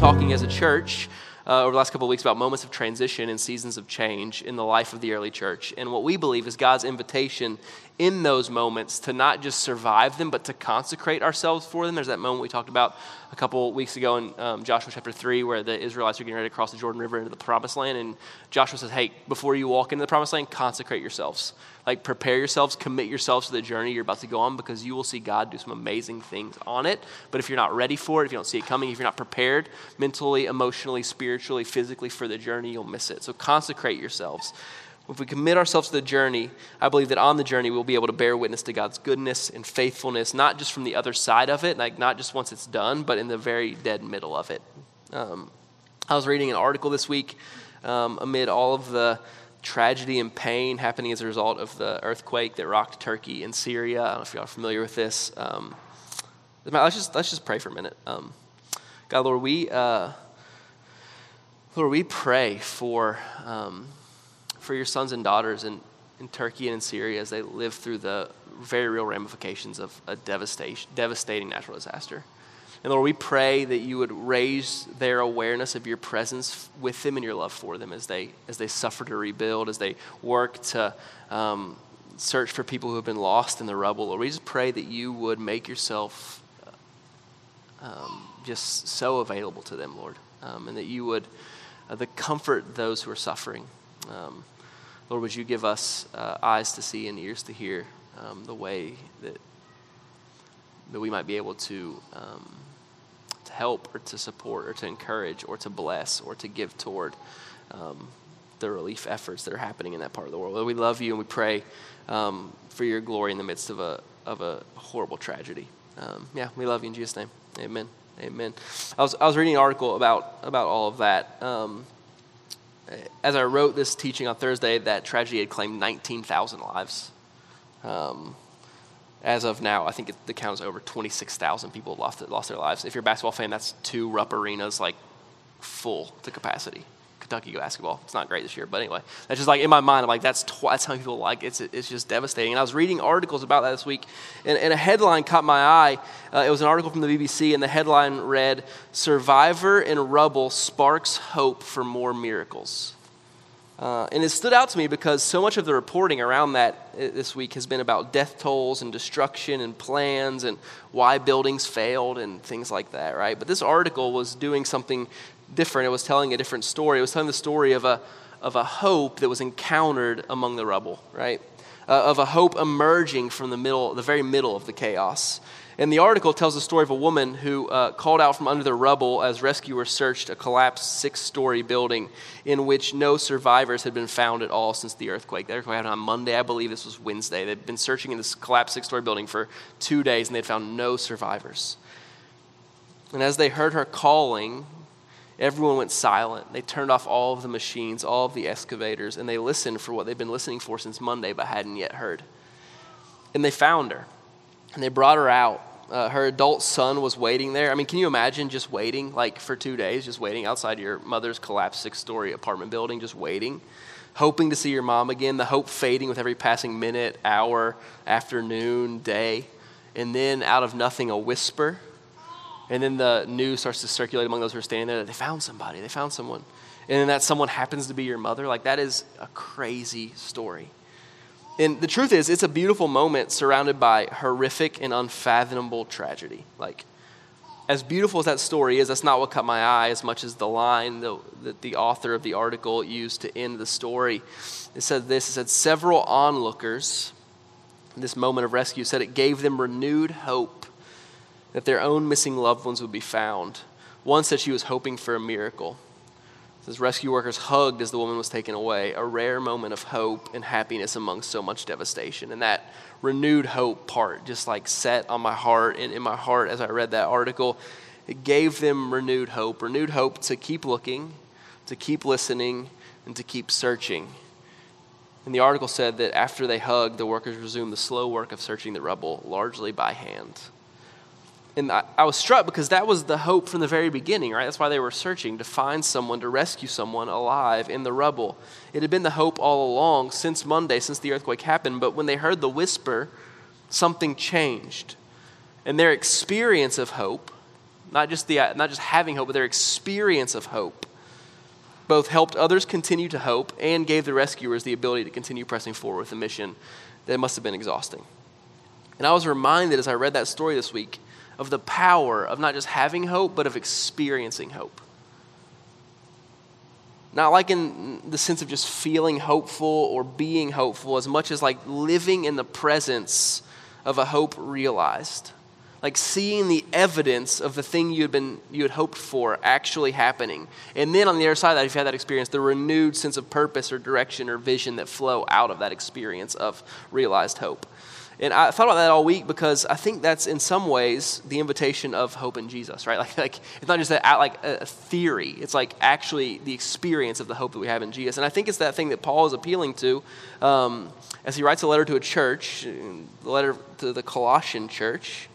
talking as a church uh, over the last couple of weeks about moments of transition and seasons of change in the life of the early church. And what we believe is God's invitation in those moments to not just survive them, but to consecrate ourselves for them. There's that moment we talked about a couple weeks ago in um, Joshua chapter 3, where the Israelites are getting ready to cross the Jordan River into the promised land. And Joshua says, Hey, before you walk into the promised land, consecrate yourselves. Like, prepare yourselves, commit yourselves to the journey you're about to go on because you will see God do some amazing things on it. But if you're not ready for it, if you don't see it coming, if you're not prepared mentally, emotionally, spiritually, physically for the journey, you'll miss it. So, consecrate yourselves. If we commit ourselves to the journey, I believe that on the journey we'll be able to bear witness to God's goodness and faithfulness, not just from the other side of it, like not just once it's done, but in the very dead middle of it. Um, I was reading an article this week um, amid all of the tragedy and pain happening as a result of the earthquake that rocked Turkey and Syria. I don't know if y'all are familiar with this. Um, let's just let's just pray for a minute. Um, God, Lord, we uh, Lord, we pray for um, for your sons and daughters in, in Turkey and in Syria as they live through the very real ramifications of a devastation, devastating natural disaster. And Lord, we pray that you would raise their awareness of your presence with them and your love for them as they, as they suffer to rebuild, as they work to um, search for people who have been lost in the rubble. Lord, we just pray that you would make yourself um, just so available to them, Lord, um, and that you would uh, the comfort those who are suffering. Um, Lord, would you give us uh, eyes to see and ears to hear um, the way that, that we might be able to, um, to help or to support or to encourage or to bless or to give toward um, the relief efforts that are happening in that part of the world. Lord, we love you and we pray um, for your glory in the midst of a, of a horrible tragedy. Um, yeah, we love you in Jesus' name. Amen. Amen. I was, I was reading an article about, about all of that. Um, as I wrote this teaching on Thursday, that tragedy had claimed 19,000 lives. Um, as of now, I think it, the count is over 26,000 people lost, lost their lives. If you're a basketball fan, that's two Rupp arenas like full to capacity. Kentucky basketball. It's not great this year, but anyway, that's just like in my mind. I'm like, that's that's how people like it's it's just devastating. And I was reading articles about that this week, and, and a headline caught my eye. Uh, it was an article from the BBC, and the headline read, "Survivor in Rubble Sparks Hope for More Miracles." Uh, and it stood out to me because so much of the reporting around that uh, this week has been about death tolls and destruction and plans and why buildings failed and things like that, right? But this article was doing something different. It was telling a different story. It was telling the story of a, of a hope that was encountered among the rubble, right? Uh, of a hope emerging from the middle, the very middle of the chaos. And the article tells the story of a woman who uh, called out from under the rubble as rescuers searched a collapsed six story building in which no survivors had been found at all since the earthquake. The earthquake happened on Monday, I believe this was Wednesday. They'd been searching in this collapsed six story building for two days and they'd found no survivors. And as they heard her calling, everyone went silent. They turned off all of the machines, all of the excavators, and they listened for what they'd been listening for since Monday but hadn't yet heard. And they found her, and they brought her out. Uh, her adult son was waiting there. I mean, can you imagine just waiting, like for two days, just waiting outside your mother's collapsed six story apartment building, just waiting, hoping to see your mom again, the hope fading with every passing minute, hour, afternoon, day. And then out of nothing, a whisper and then the news starts to circulate among those who are standing there. They found somebody. They found someone. And then that someone happens to be your mother. Like, that is a crazy story. And the truth is, it's a beautiful moment surrounded by horrific and unfathomable tragedy. Like, as beautiful as that story is, that's not what caught my eye as much as the line that the author of the article used to end the story. It said this it said, Several onlookers, in this moment of rescue, said it gave them renewed hope that their own missing loved ones would be found. One said she was hoping for a miracle. As rescue workers hugged as the woman was taken away, a rare moment of hope and happiness among so much devastation. And that renewed hope part just like set on my heart and in my heart as I read that article. It gave them renewed hope, renewed hope to keep looking, to keep listening, and to keep searching. And the article said that after they hugged, the workers resumed the slow work of searching the rubble, largely by hand and I, I, was struck because that was the hope from the very beginning, right? That's why they were searching to find someone, to rescue someone alive in the rubble. It had been the hope all along since Monday, since the earthquake happened. But when they heard the whisper, something changed. And their experience of hope, not just, the, not just having hope, but their experience of hope, both helped others continue to hope and gave the rescuers the ability to continue pressing forward with a mission that must have been exhausting. And I was reminded as I read that story this week of the power of not just having hope, but of experiencing hope. Not like in the sense of just feeling hopeful or being hopeful, as much as like living in the presence of a hope realized. Like seeing the evidence of the thing you had been you had hoped for actually happening. And then on the other side of that, if you had that experience, the renewed sense of purpose or direction or vision that flow out of that experience of realized hope. And I thought about that all week because I think that's in some ways the invitation of hope in Jesus, right? Like, like it's not just a, like a theory; it's like actually the experience of the hope that we have in Jesus. And I think it's that thing that Paul is appealing to um, as he writes a letter to a church, the letter to the Colossian church.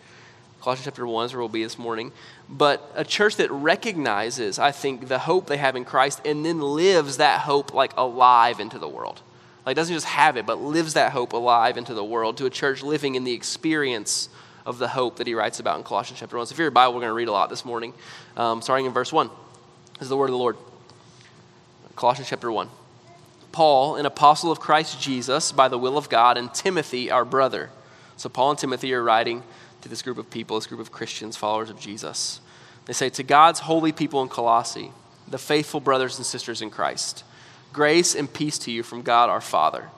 Colossians chapter 1 is where we'll be this morning. But a church that recognizes, I think, the hope they have in Christ and then lives that hope like alive into the world. Like, doesn't just have it, but lives that hope alive into the world to a church living in the experience of the hope that he writes about in Colossians chapter 1. So, if you're a Bible, we're going to read a lot this morning, um, starting in verse 1. This is the word of the Lord. Colossians chapter 1. Paul, an apostle of Christ Jesus, by the will of God, and Timothy, our brother. So, Paul and Timothy are writing to this group of people, this group of Christians, followers of Jesus. They say, To God's holy people in Colossae, the faithful brothers and sisters in Christ. Grace and peace to you from God our Father.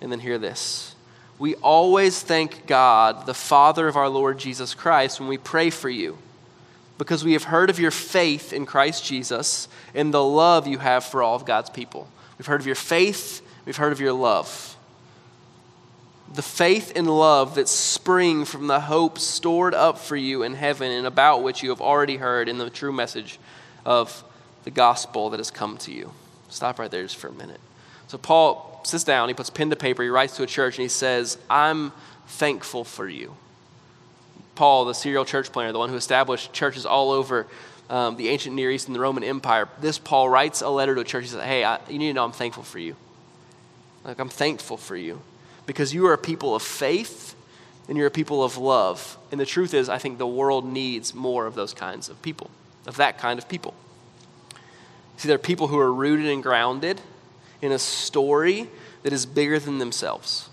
And then hear this. We always thank God, the Father of our Lord Jesus Christ, when we pray for you, because we have heard of your faith in Christ Jesus and the love you have for all of God's people. We've heard of your faith, we've heard of your love. The faith and love that spring from the hope stored up for you in heaven and about which you have already heard in the true message of the gospel that has come to you. Stop right there just for a minute. So Paul sits down, he puts pen to paper, he writes to a church, and he says, I'm thankful for you. Paul, the serial church planner, the one who established churches all over um, the ancient Near East and the Roman Empire, this Paul writes a letter to a church. He says, Hey, I, you need to know I'm thankful for you. Like, I'm thankful for you because you are a people of faith and you're a people of love. And the truth is, I think the world needs more of those kinds of people, of that kind of people. See, there are people who are rooted and grounded in a story that is bigger than themselves.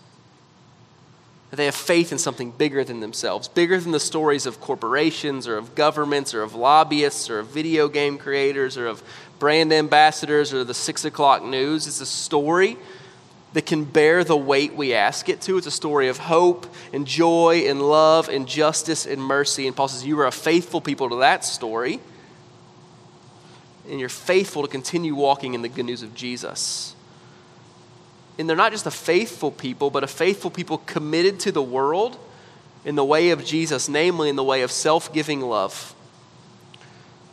They have faith in something bigger than themselves, bigger than the stories of corporations or of governments or of lobbyists or of video game creators or of brand ambassadors or the six o'clock news. It's a story that can bear the weight we ask it to. It's a story of hope and joy and love and justice and mercy. And Paul says, You are a faithful people to that story and you're faithful to continue walking in the good news of Jesus. And they're not just a faithful people, but a faithful people committed to the world in the way of Jesus, namely in the way of self giving love.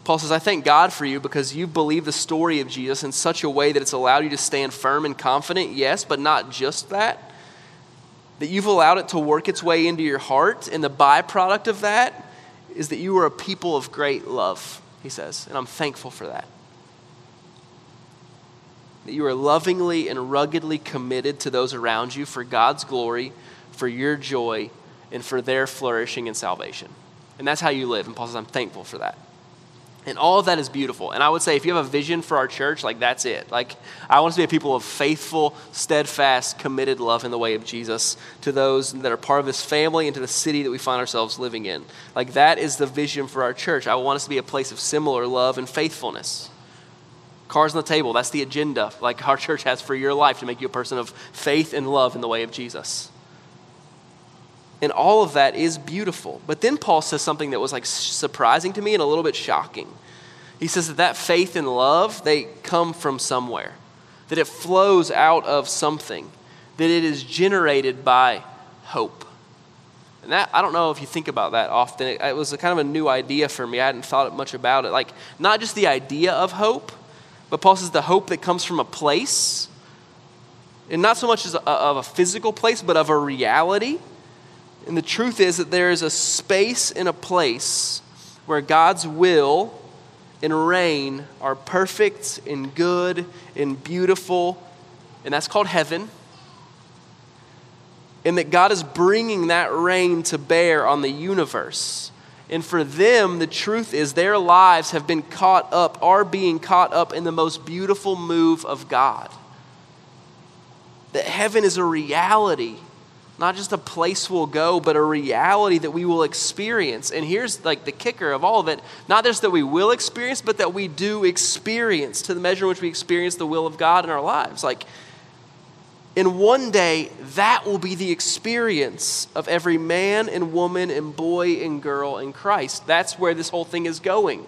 Paul says, I thank God for you because you believe the story of Jesus in such a way that it's allowed you to stand firm and confident, yes, but not just that. That you've allowed it to work its way into your heart, and the byproduct of that is that you are a people of great love he says, and I'm thankful for that. That you are lovingly and ruggedly committed to those around you for God's glory, for your joy, and for their flourishing and salvation. And that's how you live. And Paul says, I'm thankful for that. And all of that is beautiful. And I would say if you have a vision for our church, like that's it. Like I want us to be a people of faithful, steadfast, committed love in the way of Jesus to those that are part of this family and to the city that we find ourselves living in. Like that is the vision for our church. I want us to be a place of similar love and faithfulness. Cars on the table, that's the agenda like our church has for your life to make you a person of faith and love in the way of Jesus. And all of that is beautiful. But then Paul says something that was like surprising to me and a little bit shocking. He says that that faith and love, they come from somewhere, that it flows out of something, that it is generated by hope. And that, I don't know if you think about that often. It, it was a kind of a new idea for me. I hadn't thought much about it. Like, not just the idea of hope, but Paul says the hope that comes from a place, and not so much as a, of a physical place, but of a reality and the truth is that there is a space and a place where God's will and reign are perfect and good and beautiful, and that's called heaven. And that God is bringing that reign to bear on the universe. And for them, the truth is their lives have been caught up, are being caught up in the most beautiful move of God. That heaven is a reality, not just a place we'll go, but a reality that we will experience. And here's like the kicker of all of it not just that we will experience, but that we do experience to the measure in which we experience the will of God in our lives. Like, and one day, that will be the experience of every man and woman and boy and girl in Christ. That's where this whole thing is going.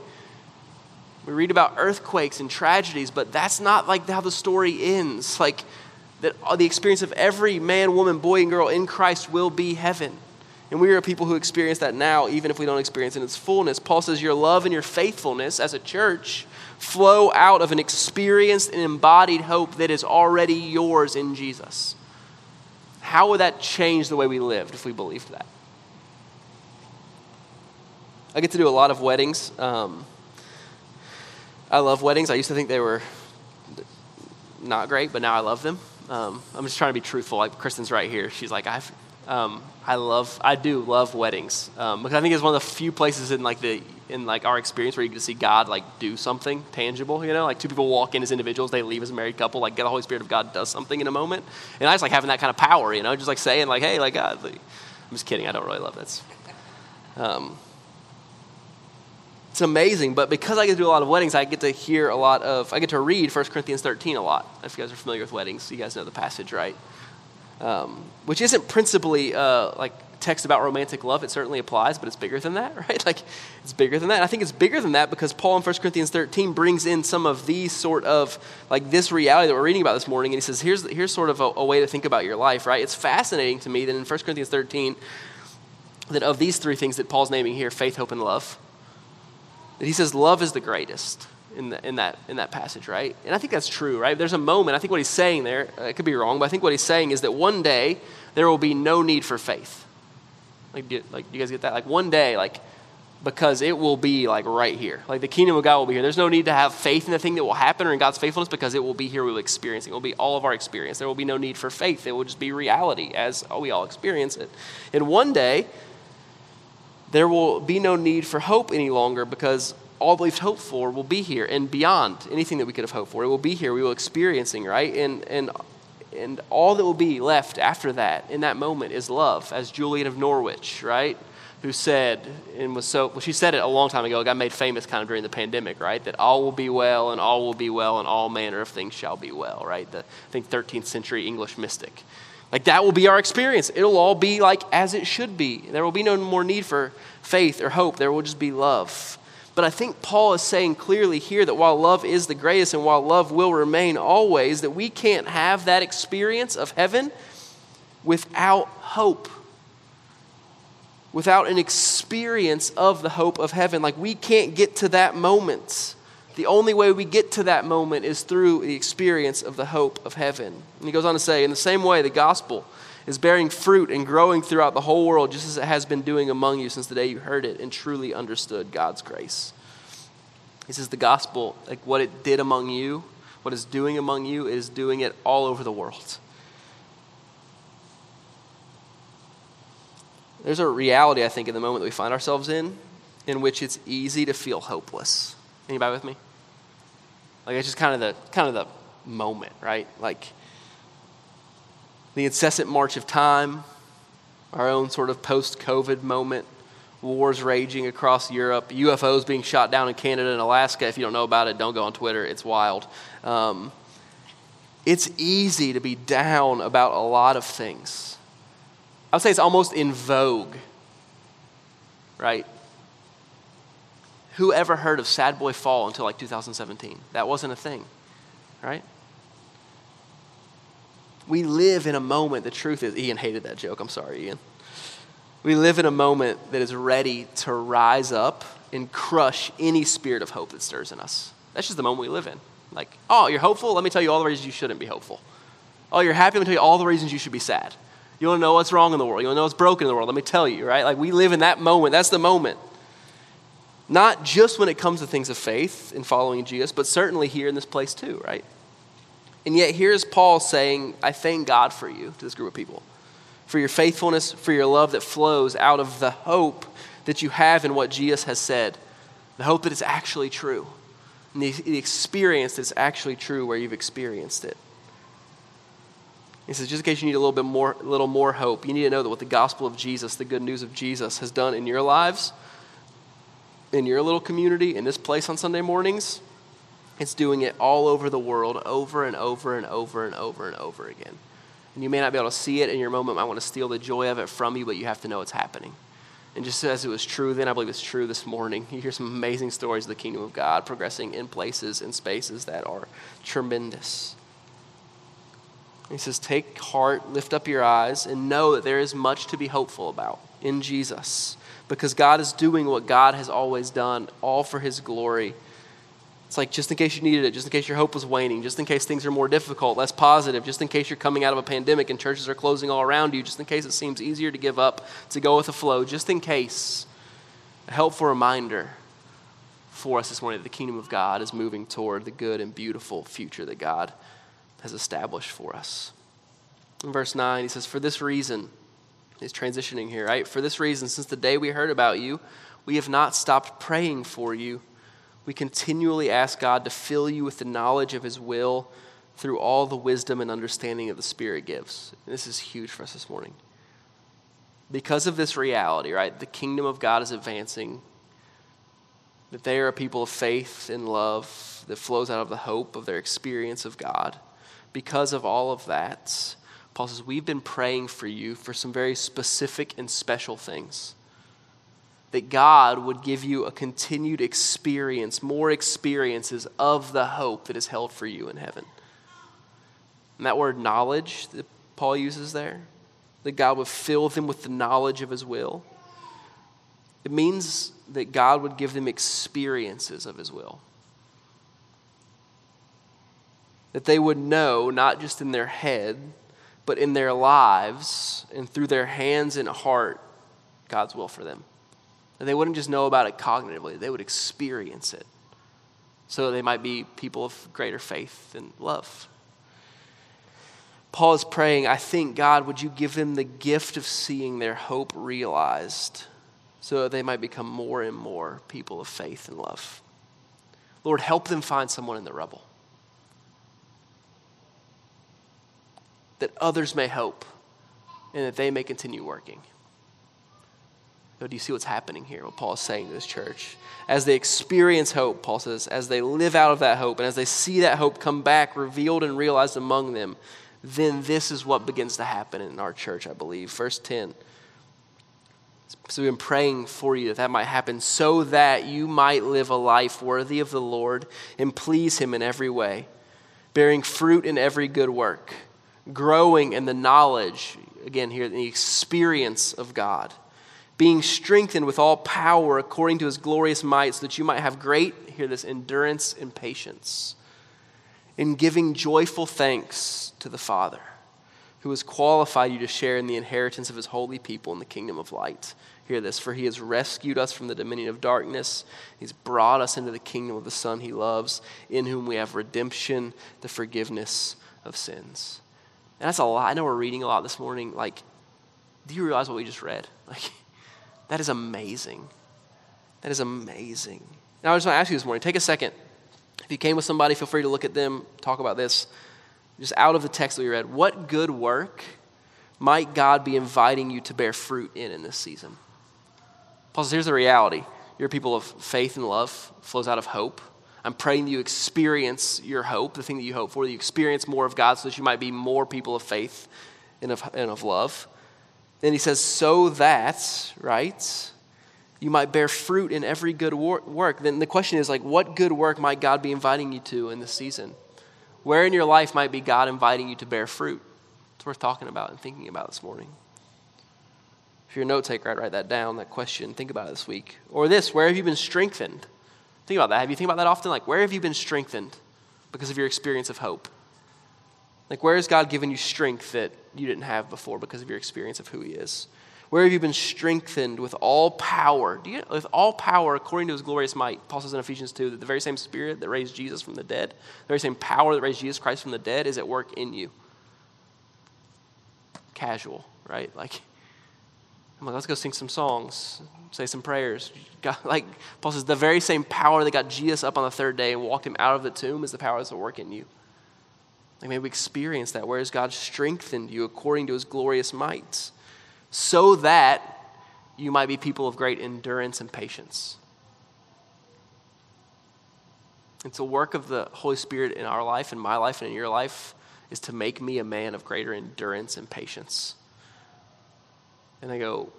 We read about earthquakes and tragedies, but that's not like how the story ends. Like that the experience of every man, woman, boy, and girl in Christ will be heaven. And we are people who experience that now, even if we don't experience it in its fullness. Paul says, Your love and your faithfulness as a church flow out of an experienced and embodied hope that is already yours in Jesus. How would that change the way we lived if we believed that? I get to do a lot of weddings. Um, I love weddings. I used to think they were not great, but now I love them. Um, I'm just trying to be truthful. Like Kristen's right here. She's like, I've, um, I love, I do love weddings um, because I think it's one of the few places in like the in like our experience where you get to see God like do something tangible. You know, like two people walk in as individuals, they leave as a married couple. Like, get the Holy Spirit of God does something in a moment, and I just like having that kind of power. You know, just like saying like, hey, like God. Like, I'm just kidding. I don't really love that. Um, it's amazing, but because I get to do a lot of weddings, I get to hear a lot of, I get to read 1 Corinthians 13 a lot. If you guys are familiar with weddings, you guys know the passage, right? Um, which isn't principally uh, like text about romantic love. It certainly applies, but it's bigger than that, right? Like, it's bigger than that. And I think it's bigger than that because Paul in 1 Corinthians 13 brings in some of these sort of, like, this reality that we're reading about this morning. And he says, here's, here's sort of a, a way to think about your life, right? It's fascinating to me that in 1 Corinthians 13, that of these three things that Paul's naming here faith, hope, and love that he says love is the greatest in, the, in, that, in that passage, right? And I think that's true, right? There's a moment, I think what he's saying there, uh, it could be wrong, but I think what he's saying is that one day there will be no need for faith. Like, do, like, you guys get that? Like, one day, like, because it will be like right here. Like the kingdom of God will be here. There's no need to have faith in the thing that will happen or in God's faithfulness because it will be here. We will experience it. It will be all of our experience. There will be no need for faith. It will just be reality as we all experience it. And one day, there will be no need for hope any longer because all we've hoped for will be here and beyond anything that we could have hoped for. It will be here. We will experiencing, right? And, and and all that will be left after that in that moment is love, as Julian of Norwich, right? Who said, and was so, well, she said it a long time ago, got made famous kind of during the pandemic, right? That all will be well, and all will be well, and all manner of things shall be well, right? The, I think, 13th century English mystic. Like that will be our experience. It'll all be like as it should be. There will be no more need for faith or hope. There will just be love. But I think Paul is saying clearly here that while love is the greatest and while love will remain always, that we can't have that experience of heaven without hope. Without an experience of the hope of heaven. Like we can't get to that moment. The only way we get to that moment is through the experience of the hope of heaven. And he goes on to say, in the same way, the gospel is bearing fruit and growing throughout the whole world, just as it has been doing among you since the day you heard it and truly understood God's grace. He says the gospel, like what it did among you, what it's doing among you, is doing it all over the world. There's a reality, I think, in the moment that we find ourselves in, in which it's easy to feel hopeless. Anybody with me? Like it's just kind of the kind of the moment, right? Like the incessant march of time, our own sort of post COVID moment, wars raging across Europe, UFOs being shot down in Canada and Alaska. If you don't know about it, don't go on Twitter, it's wild. Um, it's easy to be down about a lot of things. I would say it's almost in vogue, right? Who ever heard of Sad Boy Fall until like 2017? That wasn't a thing, right? We live in a moment, the truth is, Ian hated that joke. I'm sorry, Ian. We live in a moment that is ready to rise up and crush any spirit of hope that stirs in us. That's just the moment we live in. Like, oh, you're hopeful? Let me tell you all the reasons you shouldn't be hopeful. Oh, you're happy? Let me tell you all the reasons you should be sad. You want to know what's wrong in the world? You want to know what's broken in the world? Let me tell you, right? Like, we live in that moment. That's the moment. Not just when it comes to things of faith and following Jesus, but certainly here in this place too, right? And yet, here's Paul saying, I thank God for you to this group of people. for your faithfulness, for your love that flows out of the hope that you have in what Jesus has said, the hope that it's actually true, and the, the experience that's actually true where you've experienced it. He says, just in case you need a little bit more, little more hope, you need to know that what the gospel of Jesus, the good news of Jesus, has done in your lives, in your little community, in this place on Sunday mornings, it's doing it all over the world, over and over and over and over and over again. And you may not be able to see it in your moment. I want to steal the joy of it from you, but you have to know it's happening. And just as it was true then, I believe it's true this morning. You hear some amazing stories of the kingdom of God progressing in places and spaces that are tremendous. He says, Take heart, lift up your eyes, and know that there is much to be hopeful about in Jesus because God is doing what God has always done, all for his glory. It's like just in case you needed it, just in case your hope was waning, just in case things are more difficult, less positive, just in case you're coming out of a pandemic and churches are closing all around you, just in case it seems easier to give up, to go with the flow, just in case. A helpful reminder for us this morning that the kingdom of God is moving toward the good and beautiful future that God has established for us. In verse 9, he says, For this reason, he's transitioning here, right? For this reason, since the day we heard about you, we have not stopped praying for you. We continually ask God to fill you with the knowledge of his will through all the wisdom and understanding that the Spirit gives. And this is huge for us this morning. Because of this reality, right? The kingdom of God is advancing, that they are a people of faith and love that flows out of the hope of their experience of God because of all of that, Paul says, We've been praying for you for some very specific and special things. That God would give you a continued experience, more experiences of the hope that is held for you in heaven. And that word knowledge that Paul uses there, that God would fill them with the knowledge of his will, it means that God would give them experiences of his will. that they would know, not just in their head, but in their lives and through their hands and heart, God's will for them. That they wouldn't just know about it cognitively, they would experience it. So they might be people of greater faith and love. Paul is praying, I think, God, would you give them the gift of seeing their hope realized so that they might become more and more people of faith and love? Lord, help them find someone in the rubble. that others may hope and that they may continue working. Do you see what's happening here? What Paul is saying to this church? As they experience hope, Paul says, as they live out of that hope, and as they see that hope come back, revealed and realized among them, then this is what begins to happen in our church, I believe. Verse 10. So we've been praying for you that that might happen so that you might live a life worthy of the Lord and please Him in every way, bearing fruit in every good work growing in the knowledge, again, here, the experience of God, being strengthened with all power according to his glorious might, so that you might have great, hear this, endurance and patience, in giving joyful thanks to the Father, who has qualified you to share in the inheritance of his holy people in the kingdom of light. Hear this, for he has rescued us from the dominion of darkness. He's brought us into the kingdom of the Son he loves, in whom we have redemption, the forgiveness of sins. And that's a lot. I know we're reading a lot this morning. Like, do you realize what we just read? Like, that is amazing. That is amazing. Now, I just want to ask you this morning take a second. If you came with somebody, feel free to look at them, talk about this. Just out of the text that we read, what good work might God be inviting you to bear fruit in in this season? Paul says, here's the reality. You're people of faith and love, flows out of hope. I'm praying that you experience your hope, the thing that you hope for, that you experience more of God so that you might be more people of faith and of, and of love. Then he says, so that, right, you might bear fruit in every good work. Then the question is, like, what good work might God be inviting you to in this season? Where in your life might be God inviting you to bear fruit? It's worth talking about and thinking about this morning. If you're a note taker, I'd write that down, that question. Think about it this week. Or this, where have you been strengthened? Think about that. Have you think about that often? Like, where have you been strengthened because of your experience of hope? Like, where has God given you strength that you didn't have before because of your experience of who He is? Where have you been strengthened with all power? You, with all power according to His glorious might. Paul says in Ephesians 2 that the very same Spirit that raised Jesus from the dead, the very same power that raised Jesus Christ from the dead is at work in you. Casual, right? Like, I'm like, let's go sing some songs, say some prayers. God, like Paul says, the very same power that got Jesus up on the third day and walked him out of the tomb is the power that's at work in you. Like maybe we experience that. Where has God strengthened you according to his glorious might? So that you might be people of great endurance and patience. It's a work of the Holy Spirit in our life, in my life, and in your life, is to make me a man of greater endurance and patience. And I go,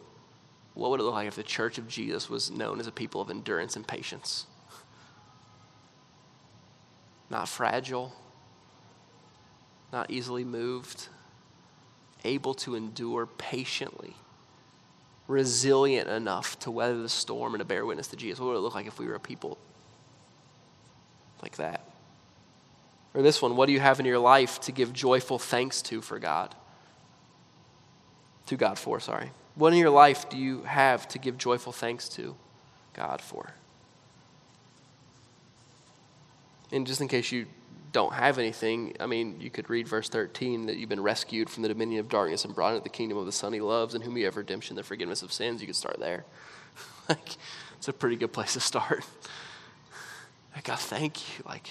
what would it look like if the church of Jesus was known as a people of endurance and patience? Not fragile, not easily moved, able to endure patiently, resilient enough to weather the storm and to bear witness to Jesus. What would it look like if we were a people like that? Or this one, what do you have in your life to give joyful thanks to for God? To God for, sorry. What in your life do you have to give joyful thanks to God for? And just in case you don't have anything, I mean, you could read verse 13 that you've been rescued from the dominion of darkness and brought into the kingdom of the Son he loves, and whom you have redemption, the forgiveness of sins. You could start there. like, it's a pretty good place to start. Like, God, thank you. Like,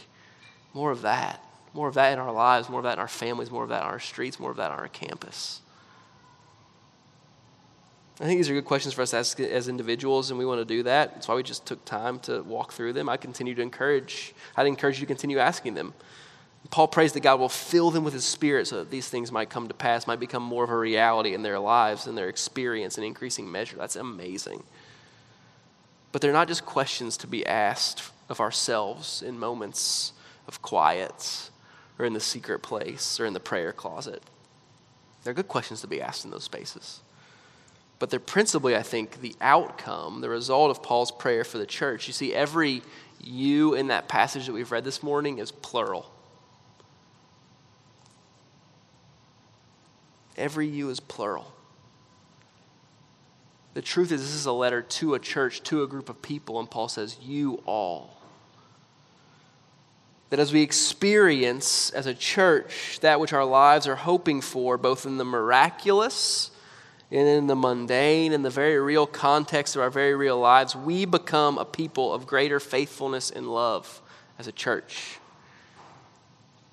more of that. More of that in our lives, more of that in our families, more of that on our streets, more of that on our campus. I think these are good questions for us as, as individuals, and we want to do that. That's why we just took time to walk through them. I continue to encourage, I'd encourage you to continue asking them. Paul prays that God will fill them with His Spirit so that these things might come to pass, might become more of a reality in their lives and their experience in increasing measure. That's amazing. But they're not just questions to be asked of ourselves in moments of quiet or in the secret place or in the prayer closet. They're good questions to be asked in those spaces but they're principally, I think, the outcome, the result of Paul's prayer for the church. You see, every you in that passage that we've read this morning is plural. Every you is plural. The truth is, this is a letter to a church, to a group of people, and Paul says, You all. That as we experience as a church that which our lives are hoping for, both in the miraculous and in the mundane and the very real context of our very real lives, we become a people of greater faithfulness and love as a church.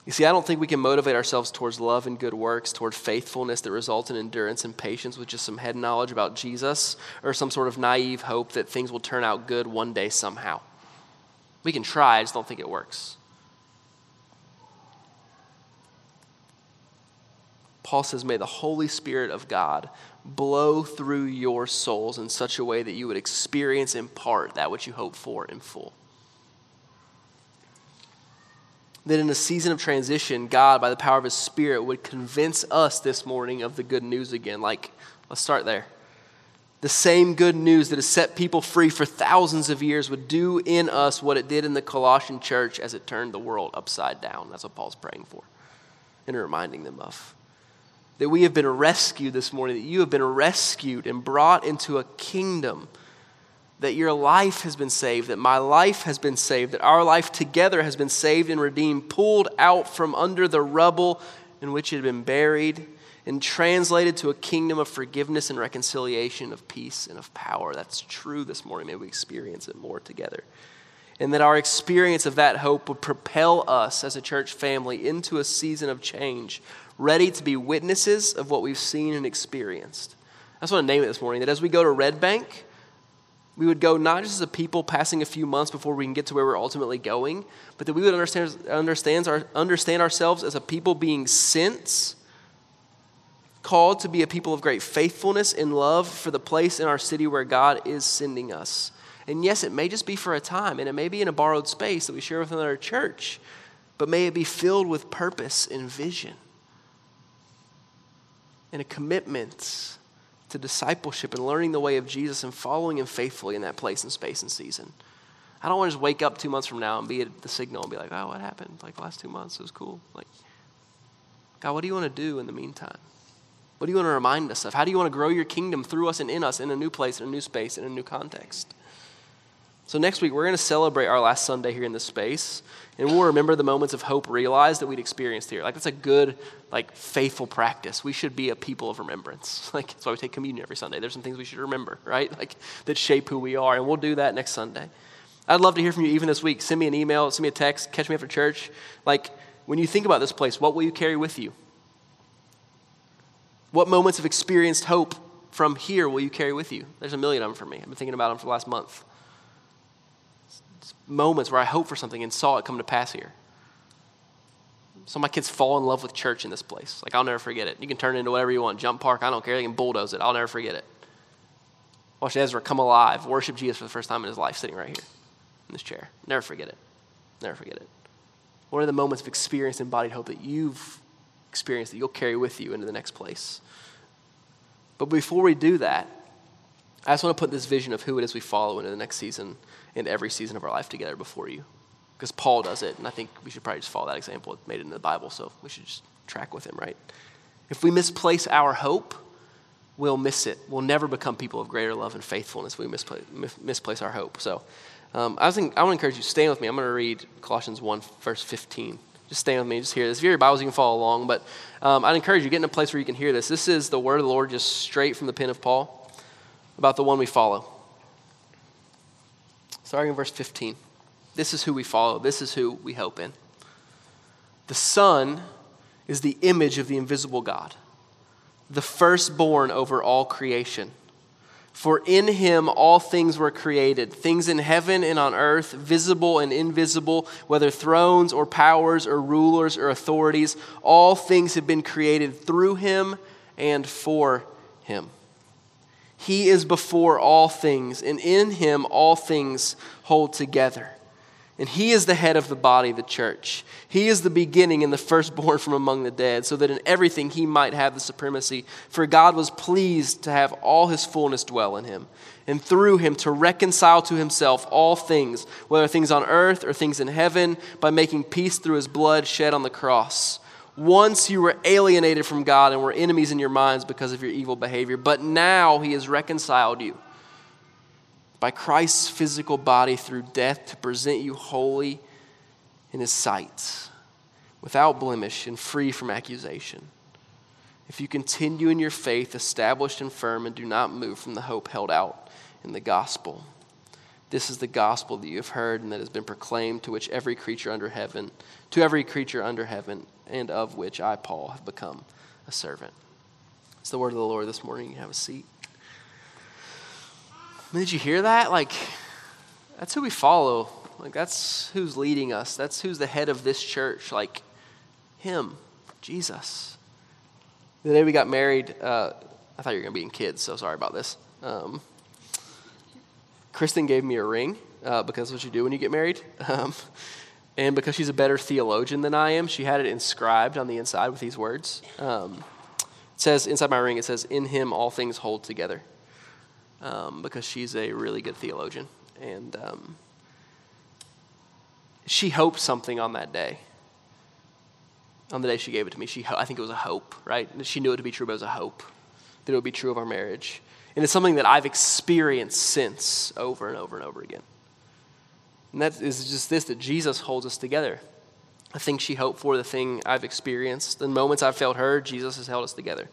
You see, I don't think we can motivate ourselves towards love and good works, toward faithfulness that results in endurance and patience with just some head knowledge about Jesus or some sort of naive hope that things will turn out good one day somehow. We can try, I just don't think it works. Paul says, May the Holy Spirit of God blow through your souls in such a way that you would experience in part that which you hope for in full. That in a season of transition, God, by the power of His Spirit, would convince us this morning of the good news again. Like, let's start there. The same good news that has set people free for thousands of years would do in us what it did in the Colossian church as it turned the world upside down. That's what Paul's praying for and reminding them of that we have been rescued this morning, that you have been rescued and brought into a kingdom, that your life has been saved, that my life has been saved, that our life together has been saved and redeemed, pulled out from under the rubble in which it had been buried, and translated to a kingdom of forgiveness and reconciliation, of peace and of power. That's true this morning. May we experience it more together. And that our experience of that hope would propel us as a church family into a season of change ready to be witnesses of what we've seen and experienced. I just want to name it this morning. That as we go to Red Bank, we would go not just as a people passing a few months before we can get to where we're ultimately going, but that we would understand, understand, our, understand ourselves as a people being sent, called to be a people of great faithfulness and love for the place in our city where God is sending us. And yes, it may just be for a time, and it may be in a borrowed space that we share with another church, but may it be filled with purpose and vision and a commitment to discipleship and learning the way of Jesus and following Him faithfully in that place and space and season. I don't want to just wake up two months from now and be at the signal and be like, oh, what happened? Like last two months, it was cool. Like, God, what do you want to do in the meantime? What do you want to remind us of? How do you want to grow your kingdom through us and in us in a new place, in a new space, in a new context? So next week, we're going to celebrate our last Sunday here in this space, and we'll remember the moments of hope realized that we'd experienced here. Like, that's a good, like, faithful practice. We should be a people of remembrance. Like, that's why we take communion every Sunday. There's some things we should remember, right? Like, that shape who we are, and we'll do that next Sunday. I'd love to hear from you even this week. Send me an email, send me a text, catch me after church. Like, when you think about this place, what will you carry with you? What moments of experienced hope from here will you carry with you? There's a million of them for me. I've been thinking about them for the last month. Moments where I hope for something and saw it come to pass here. Some of my kids fall in love with church in this place. Like, I'll never forget it. You can turn it into whatever you want. Jump park, I don't care. They can bulldoze it. I'll never forget it. Watch Ezra come alive, worship Jesus for the first time in his life, sitting right here in this chair. Never forget it. Never forget it. What are the moments of experienced embodied hope that you've experienced that you'll carry with you into the next place? But before we do that, I just want to put this vision of who it is we follow into the next season and every season of our life together before you. Because Paul does it, and I think we should probably just follow that example. Made it in the Bible, so we should just track with him, right? If we misplace our hope, we'll miss it. We'll never become people of greater love and faithfulness if we misplace, misplace our hope. So um, I, was thinking, I want to encourage you, stay with me. I'm going to read Colossians 1, verse 15. Just stay with me, just hear this. If you have your Bibles, you can follow along, but um, I'd encourage you, get in a place where you can hear this. This is the word of the Lord just straight from the pen of Paul about the one we follow. Starting in verse 15. This is who we follow, this is who we hope in. The Son is the image of the invisible God, the firstborn over all creation. For in him all things were created, things in heaven and on earth, visible and invisible, whether thrones or powers or rulers or authorities, all things have been created through him and for him. He is before all things, and in him all things hold together. And he is the head of the body, the church. He is the beginning and the firstborn from among the dead, so that in everything he might have the supremacy. For God was pleased to have all his fullness dwell in him, and through him to reconcile to himself all things, whether things on earth or things in heaven, by making peace through his blood shed on the cross. Once you were alienated from God and were enemies in your minds because of your evil behavior, but now he has reconciled you by Christ's physical body through death to present you holy in his sight, without blemish and free from accusation. If you continue in your faith, established and firm, and do not move from the hope held out in the gospel. This is the gospel that you have heard and that has been proclaimed to which every creature under heaven, to every creature under heaven, and of which I, Paul, have become a servant. It's the word of the Lord this morning. You have a seat did you hear that? Like, that's who we follow. Like, that's who's leading us. That's who's the head of this church. Like, Him, Jesus. The day we got married, uh, I thought you were going to be in kids, so sorry about this. Um, Kristen gave me a ring uh, because what you do when you get married. Um, and because she's a better theologian than I am, she had it inscribed on the inside with these words. Um, it says, inside my ring, it says, In him all things hold together um, because she's a really good theologian. And um, she hoped something on that day. On the day she gave it to me, she, I think it was a hope, right? She knew it to be true, but it was a hope that it would be true of our marriage. And it's something that I've experienced since over and over and over again. And that is just this that Jesus holds us together. The thing she hoped for, the thing I've experienced. The moments I've failed her, Jesus has held us together.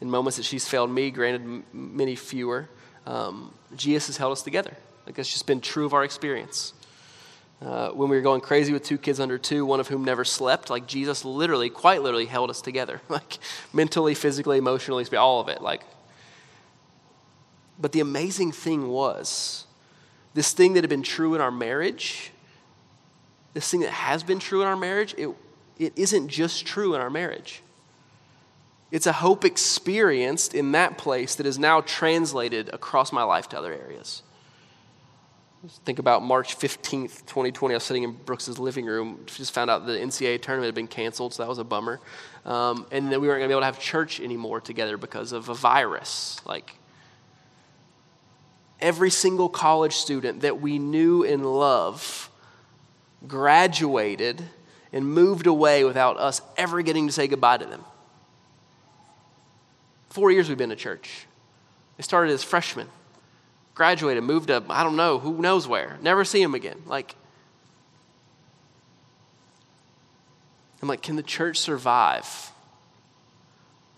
In moments that she's failed me, granted many fewer, um, Jesus has held us together. Like it's just been true of our experience. Uh, when we were going crazy with two kids under two, one of whom never slept, like Jesus literally, quite literally, held us together, like mentally, physically, emotionally, all of it. Like, but the amazing thing was, this thing that had been true in our marriage, this thing that has been true in our marriage, it, it isn't just true in our marriage. It's a hope experienced in that place that is now translated across my life to other areas. Think about March 15th, 2020. I was sitting in Brooks's living room. Just found out the NCAA tournament had been canceled, so that was a bummer. Um, and then we weren't going to be able to have church anymore together because of a virus. Like, every single college student that we knew and love graduated and moved away without us ever getting to say goodbye to them. Four years we've been to church. They started as freshmen. graduated, moved up, I don't know, who knows where, never see them again. Like, I'm like, can the church survive?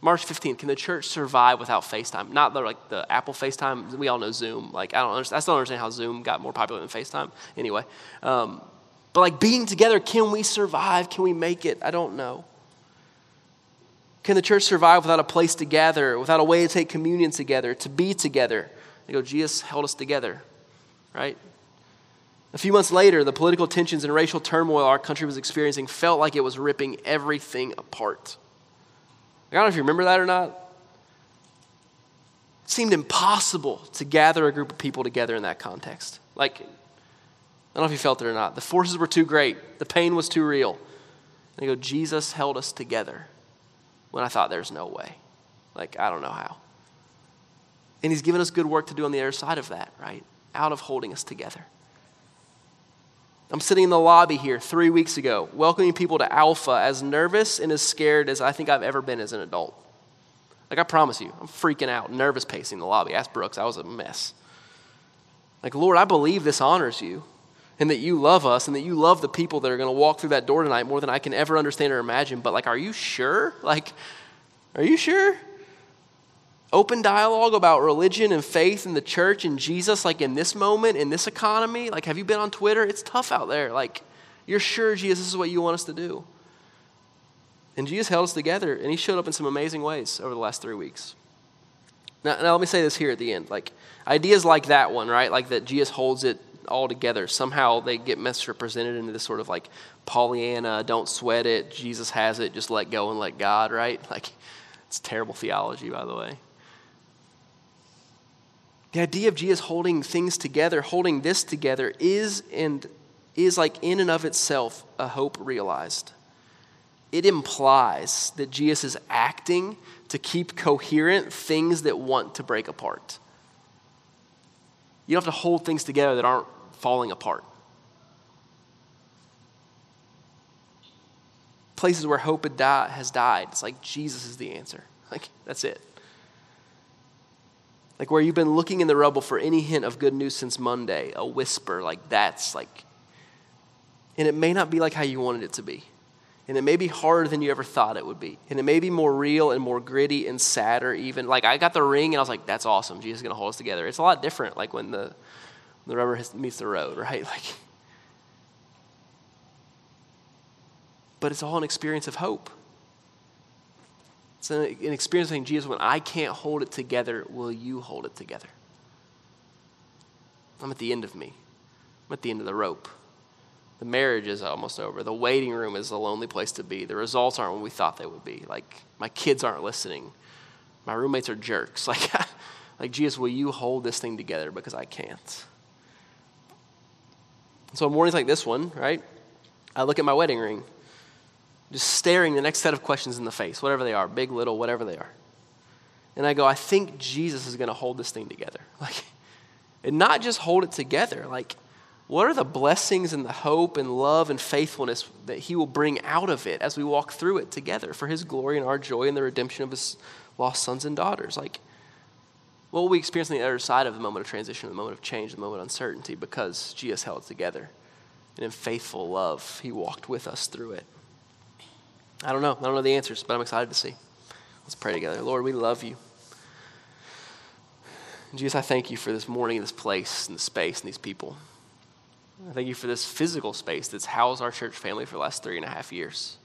March 15th, can the church survive without FaceTime? Not the, like the Apple FaceTime. We all know Zoom. Like, I don't understand, I still don't understand how Zoom got more popular than FaceTime. Anyway, um, but like being together, can we survive? Can we make it? I don't know. Can the church survive without a place to gather, without a way to take communion together, to be together? They go, Jesus held us together, right? A few months later, the political tensions and racial turmoil our country was experiencing felt like it was ripping everything apart. I don't know if you remember that or not. It seemed impossible to gather a group of people together in that context. Like, I don't know if you felt it or not. The forces were too great, the pain was too real. And they go, Jesus held us together when I thought there's no way. Like, I don't know how. And He's given us good work to do on the other side of that, right? Out of holding us together. I'm sitting in the lobby here three weeks ago, welcoming people to Alpha, as nervous and as scared as I think I've ever been as an adult. Like, I promise you, I'm freaking out, nervous pacing the lobby. Ask Brooks, I was a mess. Like, Lord, I believe this honors you and that you love us and that you love the people that are going to walk through that door tonight more than I can ever understand or imagine. But, like, are you sure? Like, are you sure? Open dialogue about religion and faith and the church and Jesus, like in this moment, in this economy? Like, have you been on Twitter? It's tough out there. Like, you're sure, Jesus, this is what you want us to do. And Jesus held us together, and he showed up in some amazing ways over the last three weeks. Now, now let me say this here at the end. Like, ideas like that one, right? Like that Jesus holds it all together. Somehow they get misrepresented into this sort of like Pollyanna, don't sweat it, Jesus has it, just let go and let God, right? Like, it's terrible theology, by the way. The idea of Jesus holding things together, holding this together, is and is like in and of itself a hope realized. It implies that Jesus is acting to keep coherent things that want to break apart. You don't have to hold things together that aren't falling apart. Places where hope had died has died, it's like Jesus is the answer. Like, that's it. Like where you've been looking in the rubble for any hint of good news since Monday, a whisper, like that's like, and it may not be like how you wanted it to be. And it may be harder than you ever thought it would be. And it may be more real and more gritty and sadder, even. Like, I got the ring and I was like, that's awesome. Jesus is going to hold us together. It's a lot different, like, when the, the rubber meets the road, right? Like, but it's all an experience of hope. It's an, an experience saying, Jesus, when I can't hold it together, will you hold it together? I'm at the end of me. I'm at the end of the rope. The marriage is almost over. The waiting room is a lonely place to be. The results aren't what we thought they would be. Like, my kids aren't listening. My roommates are jerks. Like, like Jesus, will you hold this thing together because I can't? So, mornings like this one, right? I look at my wedding ring just staring the next set of questions in the face, whatever they are, big, little, whatever they are. And I go, I think Jesus is going to hold this thing together. Like, and not just hold it together. Like, what are the blessings and the hope and love and faithfulness that He will bring out of it as we walk through it together for His glory and our joy and the redemption of His lost sons and daughters? Like, what will we experience on the other side of the moment of transition, the moment of change, the moment of uncertainty because Jesus held it together? And in faithful love, He walked with us through it. I don't know. I don't know the answers, but I'm excited to see. Let's pray together. Lord, we love you. Jesus, I thank you for this morning, this place, and the space, and these people. I thank you for this physical space that's housed our church family for the last three and a half years.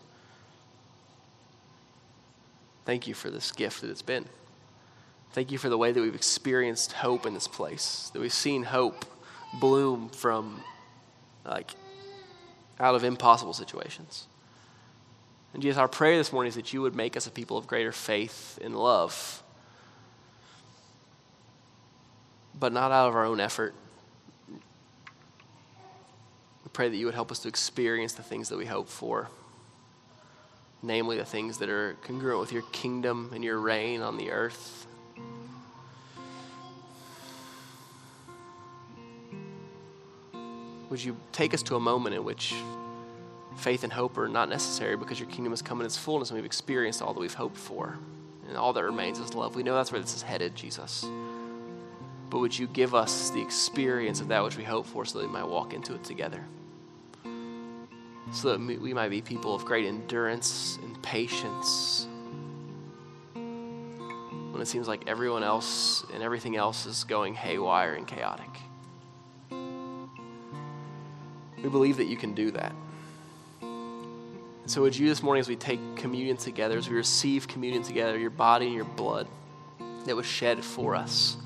Thank you for this gift that it's been. Thank you for the way that we've experienced hope in this place, that we've seen hope bloom from like out of impossible situations. And Jesus, our prayer this morning is that you would make us a people of greater faith and love, but not out of our own effort. We pray that you would help us to experience the things that we hope for, namely the things that are congruent with your kingdom and your reign on the earth. Would you take us to a moment in which faith and hope are not necessary because your kingdom has come in its fullness and we've experienced all that we've hoped for. And all that remains is love. We know that's where this is headed, Jesus. but would you give us the experience of that which we hope for so that we might walk into it together? So that we might be people of great endurance and patience when it seems like everyone else and everything else is going haywire and chaotic. We believe that you can do that. So, would you this morning, as we take communion together, as we receive communion together, your body and your blood that was shed for us,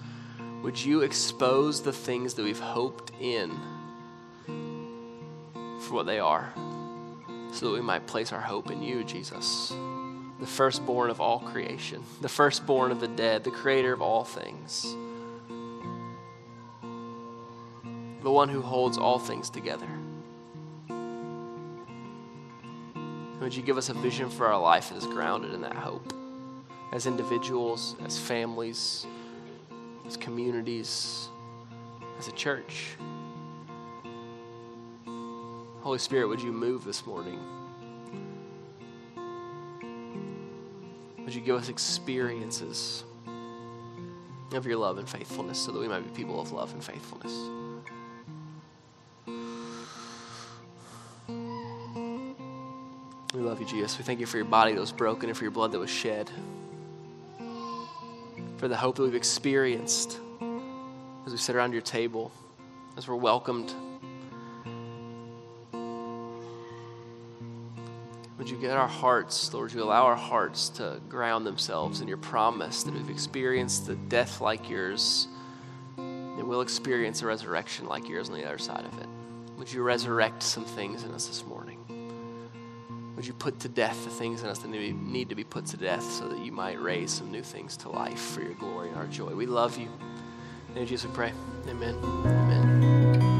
would you expose the things that we've hoped in for what they are, so that we might place our hope in you, Jesus, the firstborn of all creation, the firstborn of the dead, the creator of all things, the one who holds all things together. Would you give us a vision for our life that is grounded in that hope? As individuals, as families, as communities, as a church. Holy Spirit, would you move this morning? Would you give us experiences of your love and faithfulness so that we might be people of love and faithfulness? Love you, Jesus. We thank you for your body that was broken and for your blood that was shed for the hope that we've experienced as we sit around your table, as we're welcomed. Would you get our hearts, Lord, would you allow our hearts to ground themselves in your promise that we've experienced the death like yours and we'll experience a resurrection like yours on the other side of it? Would you resurrect some things in us this morning? Would you put to death the things in us that need to be put to death so that you might raise some new things to life for your glory and our joy? We love you. In Jesus, we pray. Amen. Amen.